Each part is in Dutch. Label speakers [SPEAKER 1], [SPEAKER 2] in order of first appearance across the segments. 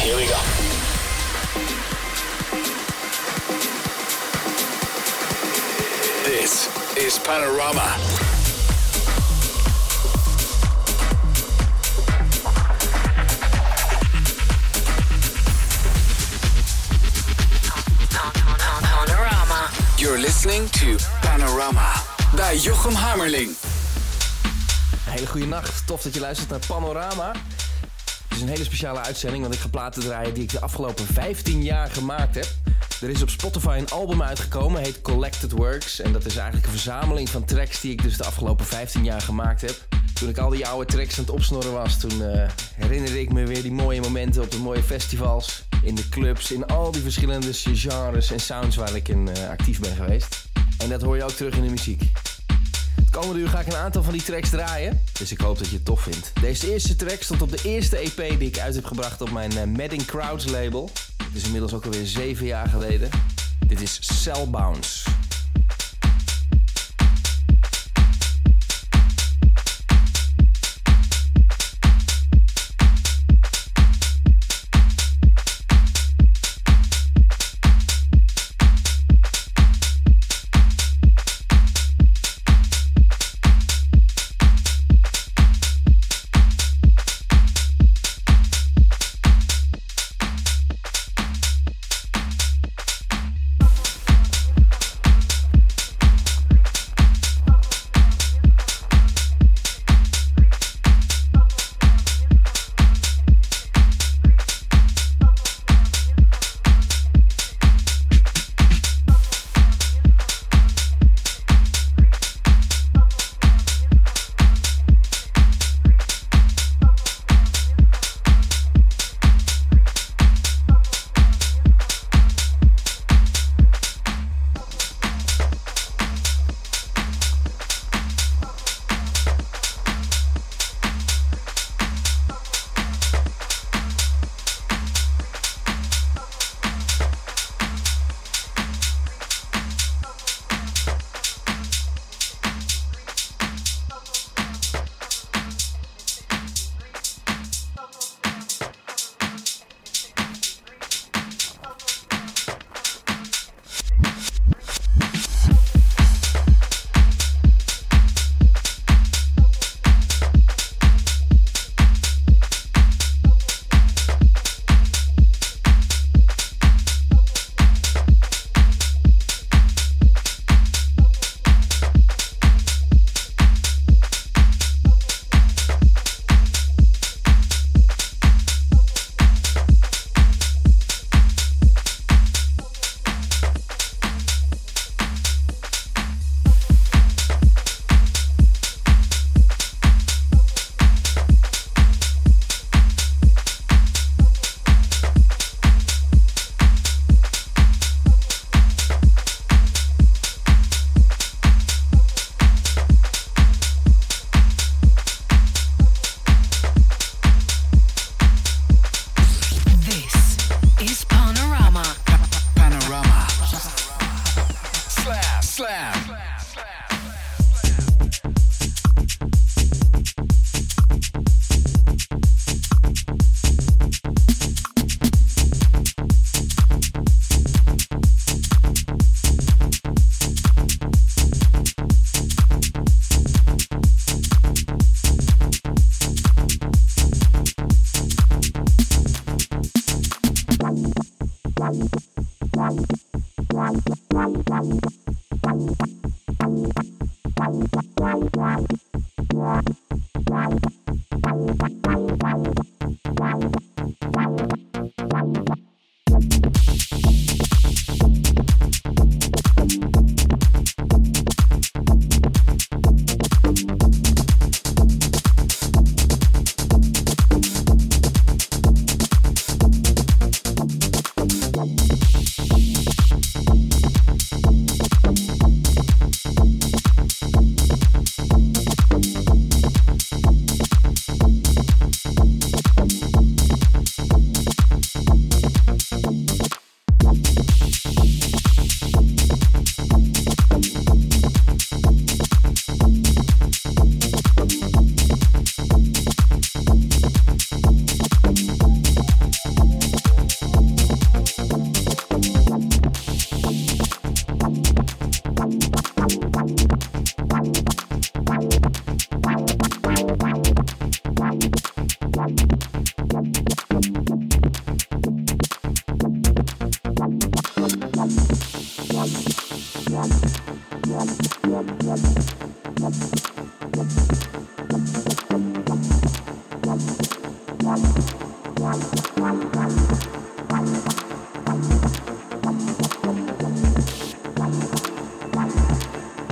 [SPEAKER 1] Here we go. This is Panorama.
[SPEAKER 2] Panorama.
[SPEAKER 1] You're listening to Panorama bij Jochem Hammerling.
[SPEAKER 3] Een hele goede nacht. Tof dat je luistert naar Panorama. Is een hele speciale uitzending, want ik ga platen draaien die ik de afgelopen 15 jaar gemaakt heb. Er is op Spotify een album uitgekomen, heet Collected Works. En dat is eigenlijk een verzameling van tracks die ik dus de afgelopen 15 jaar gemaakt heb. Toen ik al die oude tracks aan het opsnorren was, toen eh, herinnerde ik me weer die mooie momenten op de mooie festivals. In de clubs, in al die verschillende genres en sounds waar ik in eh, actief ben geweest. En dat hoor je ook terug in de muziek. Komende uur ga ik een aantal van die tracks draaien. Dus ik hoop dat je het tof vindt. Deze eerste track stond op de eerste EP die ik uit heb gebracht op mijn uh, Madding Crowds label. Het is inmiddels ook alweer zeven jaar geleden. Dit is Cell Bounce.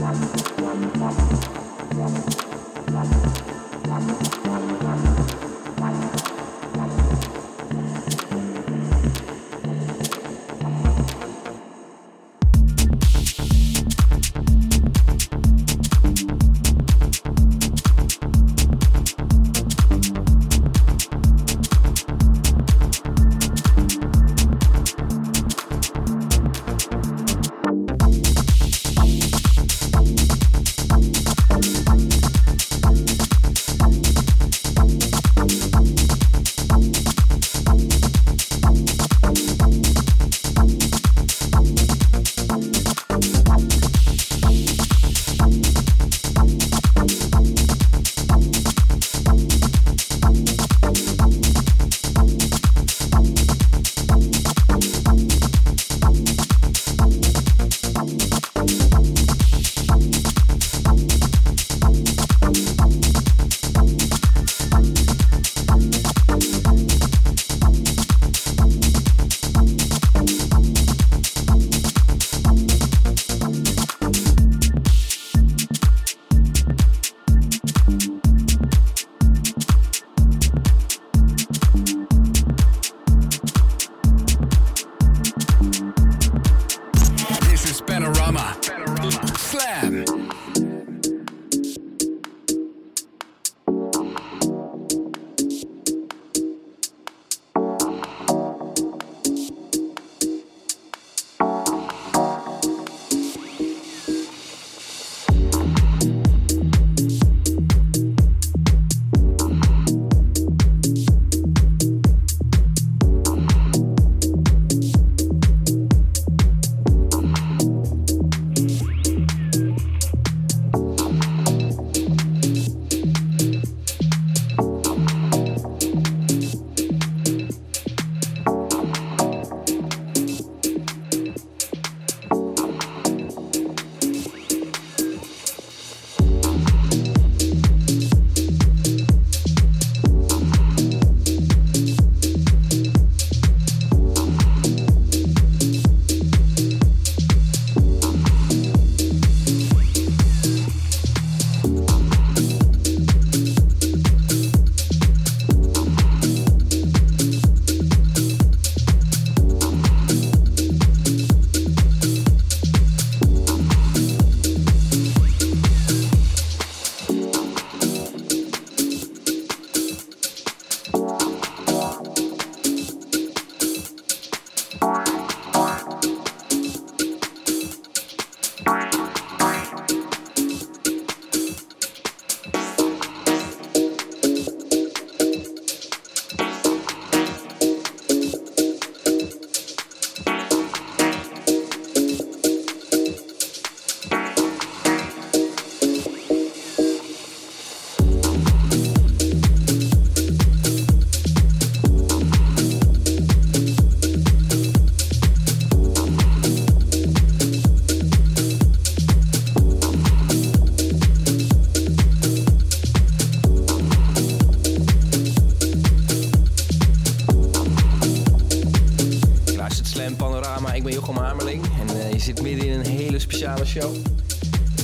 [SPEAKER 2] This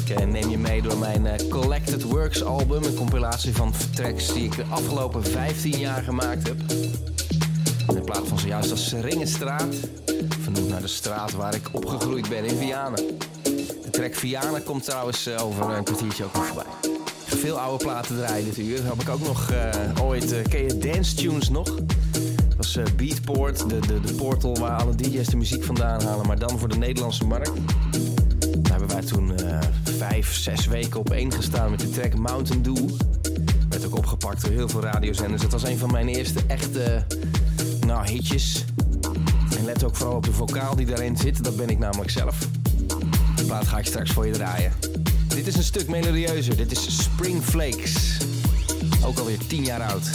[SPEAKER 3] Ik neem je mee door mijn eh, Collected Works album, een compilatie van tracks die ik de afgelopen 15 jaar gemaakt heb. In plaats van zojuist als Ringenstraat, vernoemd naar de straat waar ik opgegroeid ben in Vianen. De track Vianen komt trouwens eh, over een kwartiertje ook nog voorbij. Veel oude platen draaien dit uur. Heb ik ook nog eh, ooit, ken je Dance Tunes nog? Dat was Beatport, de, de, de portal waar alle DJ's de muziek vandaan halen, maar dan voor de Nederlandse markt. Hebben wij toen eh, vijf, zes weken op één gestaan met de track Mountain Dew. Werd ook opgepakt door heel veel radiozenders. Dat was een van mijn eerste echte nou, hitjes. En let ook vooral op de vocaal die daarin zit, dat ben ik namelijk zelf. De plaat ga ik straks voor je draaien. Dit is een stuk melodieuzer, dit is Spring Flakes. Ook alweer tien jaar oud.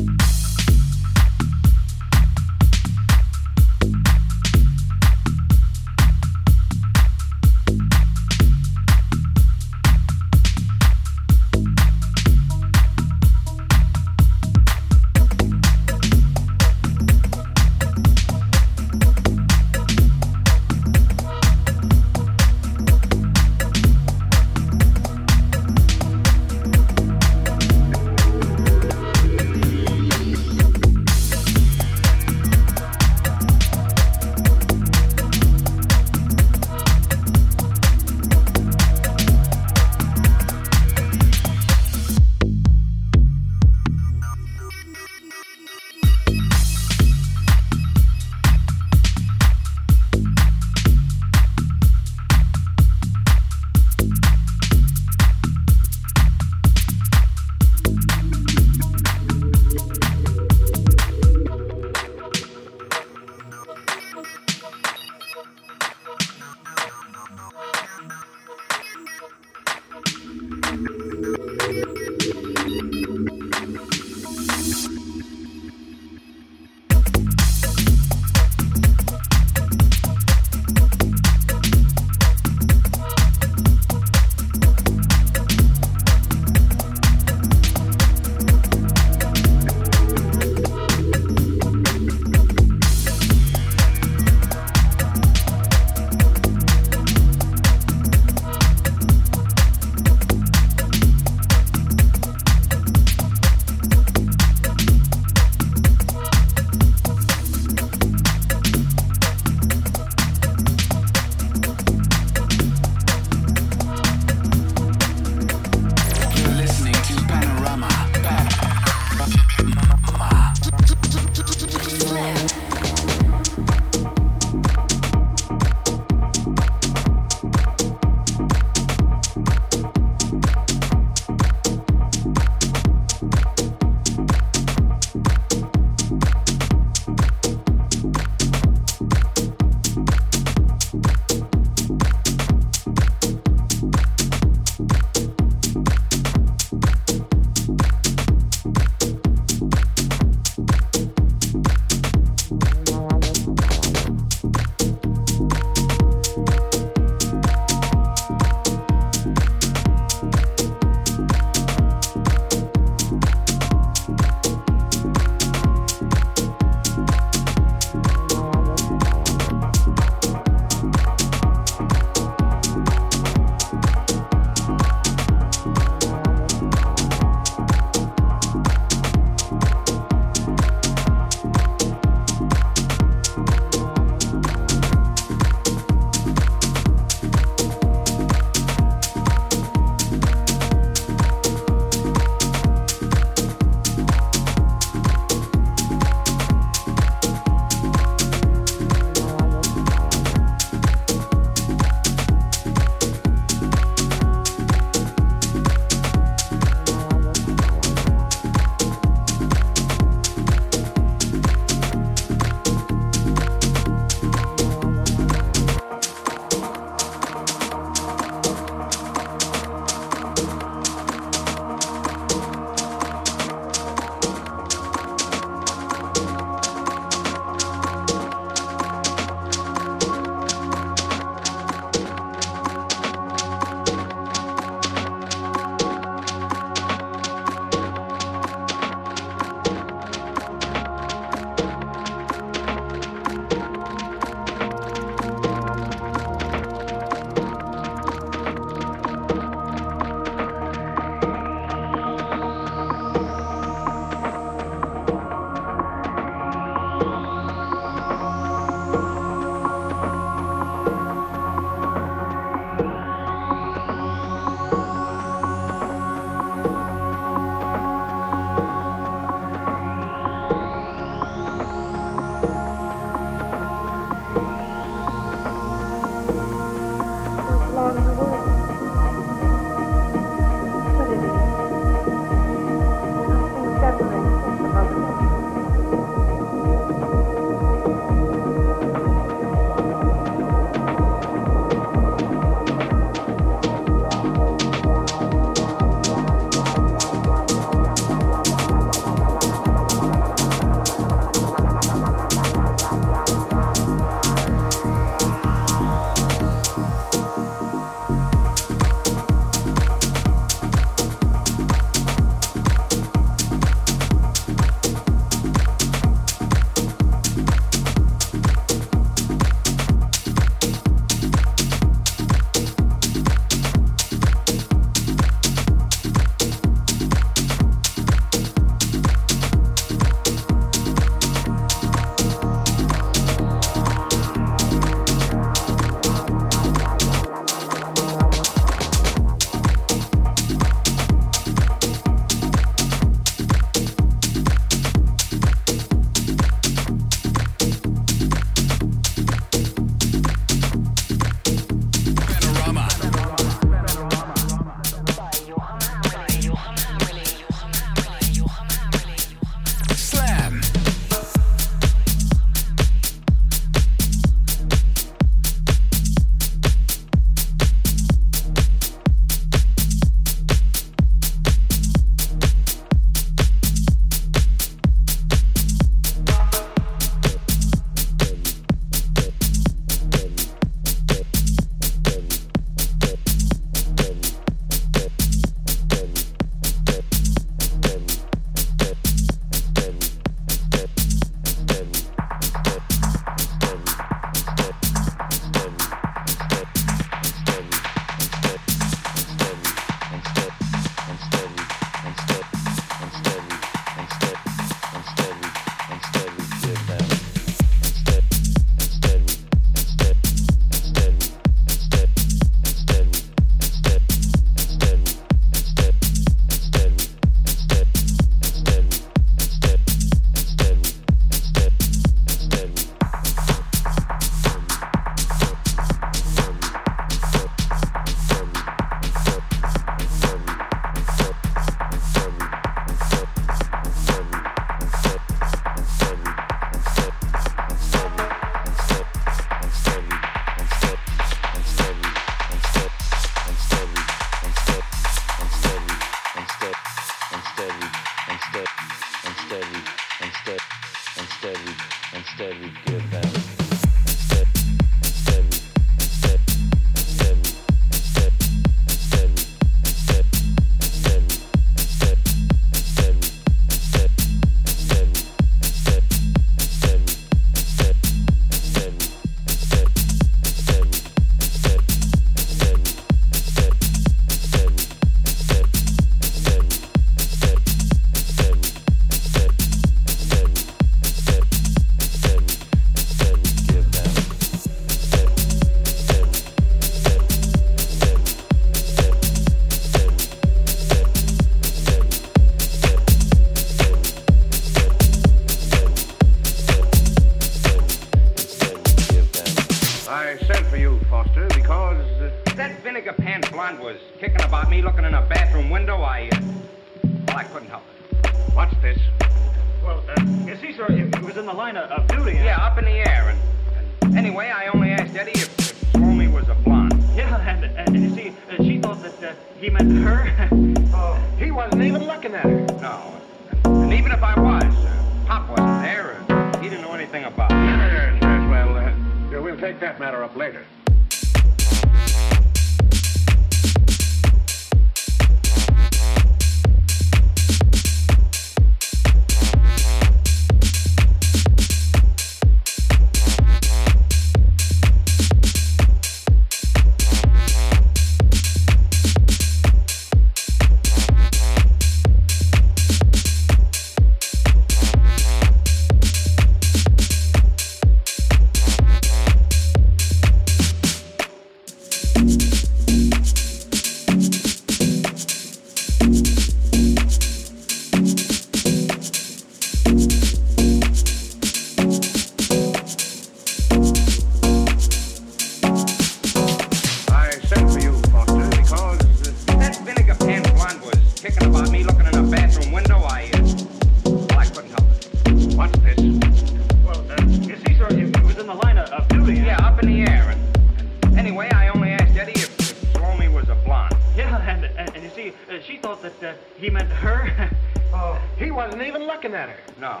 [SPEAKER 4] Thought that uh, he meant her.
[SPEAKER 5] Oh, he wasn't even looking at her.
[SPEAKER 6] No.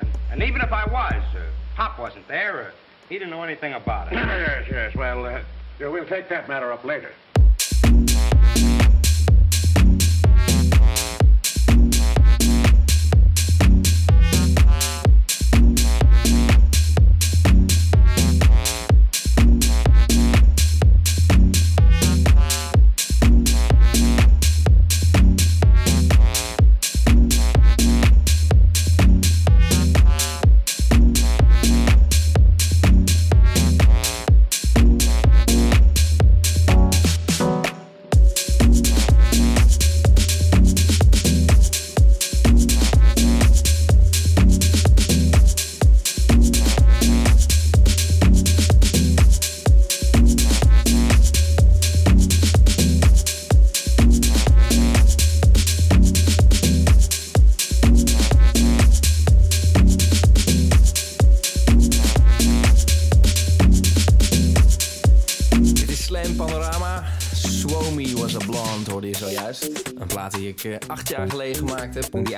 [SPEAKER 6] And, and even if I was, uh, Pop wasn't there. Uh, he didn't know anything about it.
[SPEAKER 5] Yes, yes, well, uh, we'll take that matter up later.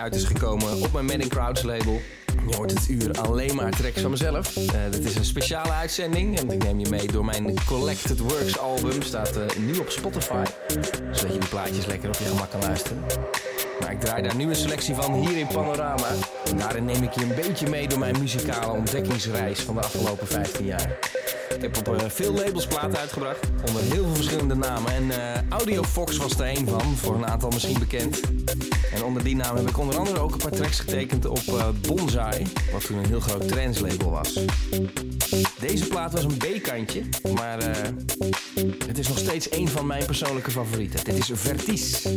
[SPEAKER 3] Uit is gekomen op mijn Manning Crowds label. Je hoort het uur alleen maar tracks van mezelf. Eh, dit is een speciale uitzending. En ik neem je mee door mijn Collected Works album. Staat eh, nu op Spotify. Zodat je die plaatjes lekker op je gemak kan luisteren. Maar ik draai daar nu een selectie van hier in Panorama. En daarin neem ik je een beetje mee door mijn muzikale ontdekkingsreis van de afgelopen 15 jaar. Ik heb op eh, veel labels platen uitgebracht, onder heel veel verschillende namen. En Audio Fox was er een van, voor een aantal misschien bekend. En onder die naam heb ik onder andere ook een paar tracks getekend op eh, Bonsai, wat toen een heel groot translabel was. Deze plaat was een B-kantje, maar eh, het is nog steeds een van mijn persoonlijke favorieten. Dit is Vertice.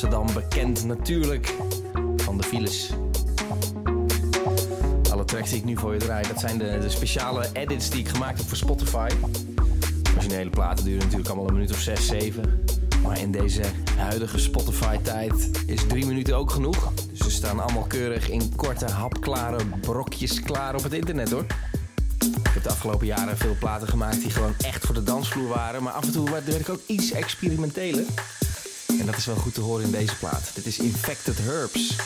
[SPEAKER 3] Amsterdam, bekend natuurlijk van de files. Alle tracks die ik nu voor je draai, dat zijn de, de speciale edits die ik gemaakt heb voor Spotify. Originele platen duren natuurlijk allemaal een minuut of 6, 7. Maar in deze huidige Spotify-tijd is drie minuten ook genoeg. Dus ze staan allemaal keurig in korte, hapklare brokjes klaar op het internet hoor. Ik heb de afgelopen jaren veel platen gemaakt die gewoon echt voor de dansvloer waren. Maar af en toe werd ik ook iets experimenteler. Dat is wel goed te horen in deze plaat. Dit is Infected Herbs.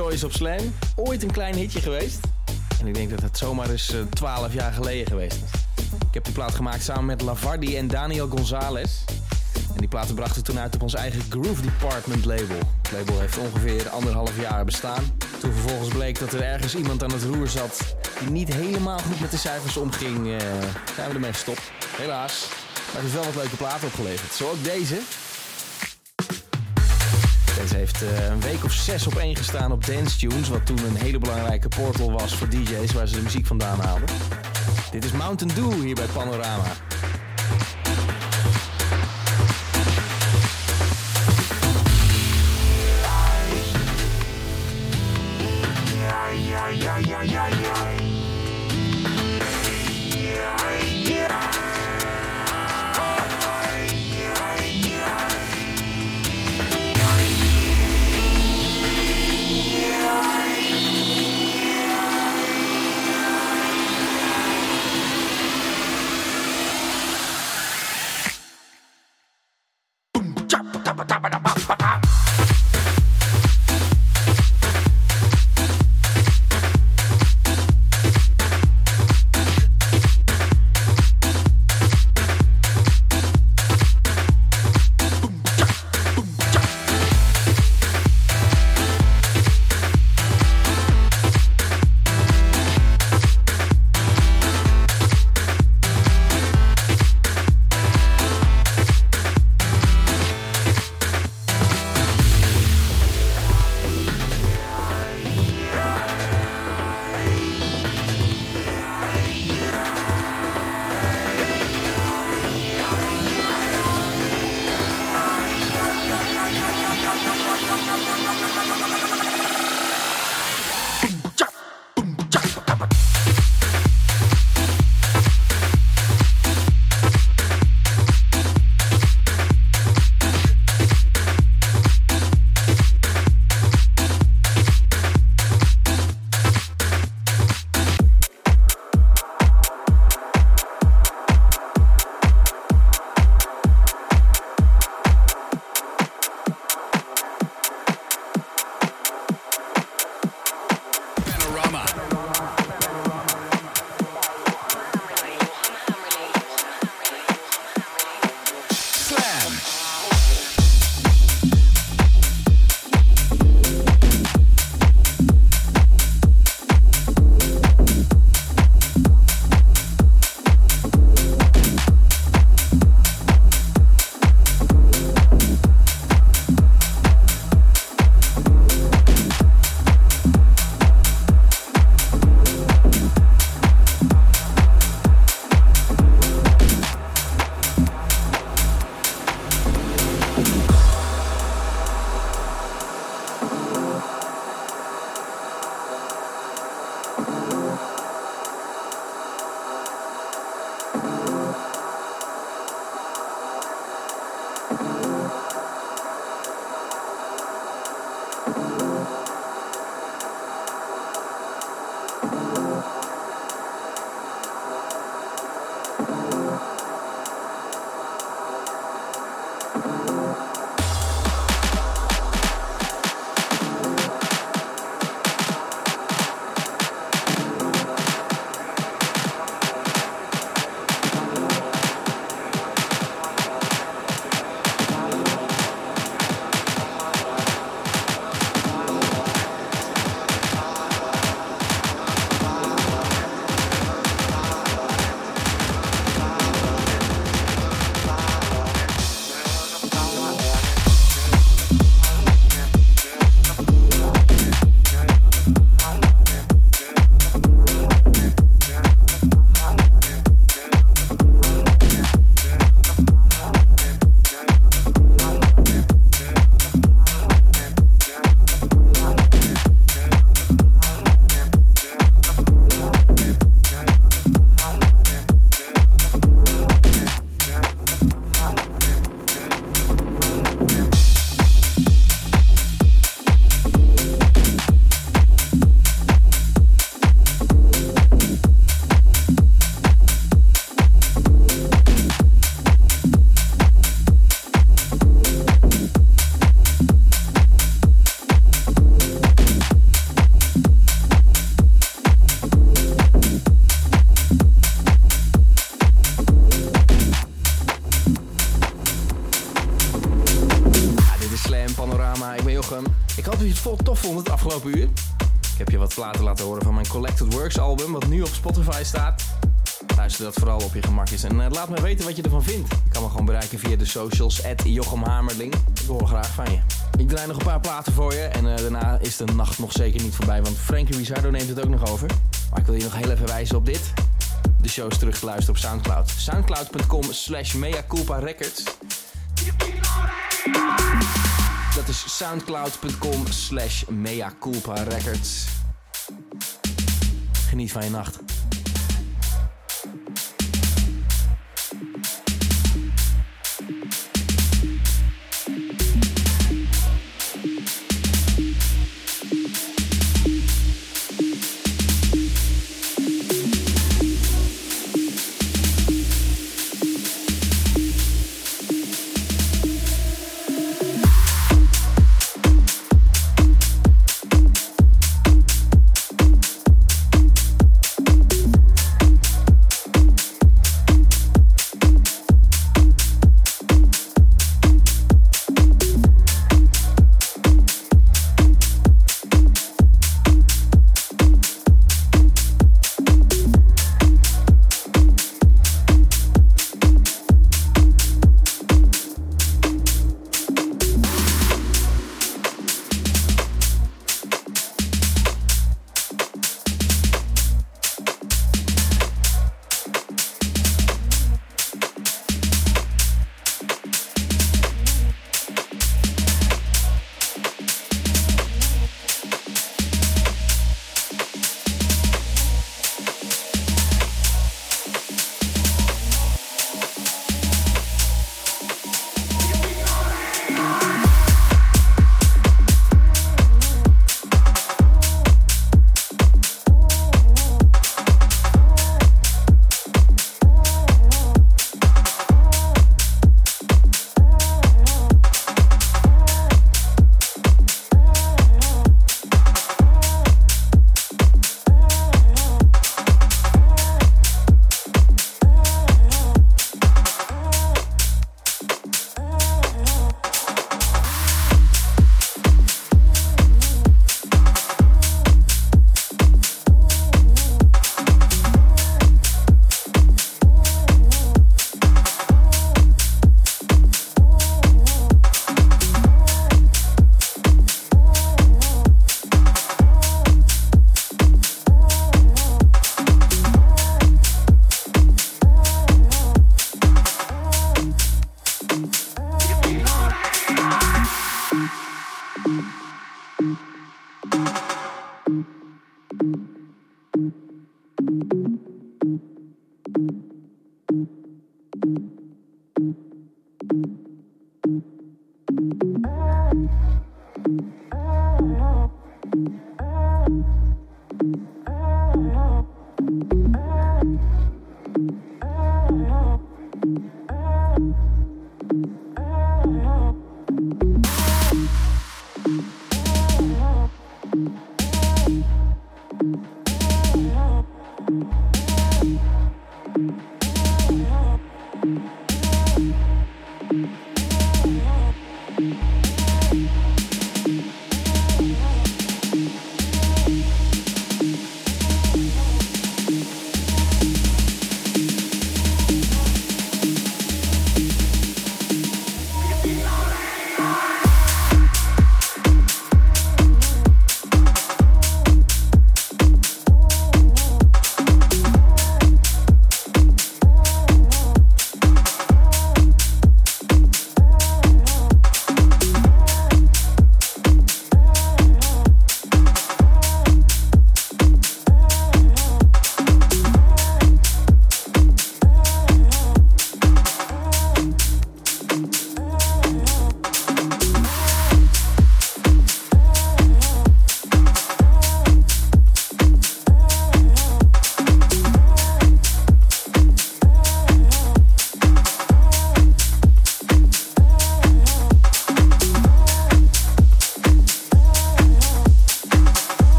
[SPEAKER 3] Choice op Slam. Ooit een klein hitje geweest. En ik denk dat het zomaar eens eh, 12 jaar geleden geweest is. Ik heb die plaat gemaakt samen met Lavardi en Daniel Gonzalez. En die platen brachten toen uit op ons eigen Groove Department label. Het label heeft ongeveer anderhalf jaar bestaan. Toen vervolgens bleek dat er ergens iemand aan het roer zat die niet helemaal goed met de cijfers omging, eh, zijn we ermee gestopt. Helaas. Maar het heeft wel wat leuke platen opgeleverd. Zo ook deze. Deze heeft eh, een week of zes op één gestaan op Dance Tunes, wat toen een hele belangrijke portal was voor DJ's waar ze de muziek vandaan haalden. Dit is Mountain Dew hier bij. Panorama. Vond het afgelopen uur. Ik heb je wat platen laten horen van mijn Collected Works album, wat nu op Spotify staat. Luister dat vooral op je gemakjes en eh, laat me weten wat je ervan vindt. Je kan me gewoon bereiken via de socials, at Jochem. Ik hoor graag van je. Ik draai nog een paar platen voor je en eh, daarna is de nacht nog zeker niet voorbij, want Frankie Rizardo neemt het ook nog over. Maar ik wil je nog heel even wijzen op dit. De show is terug te luisteren op Soundcloud. Soundcloud.com slash records. Soundcloud.com slash records. Geniet van je nacht.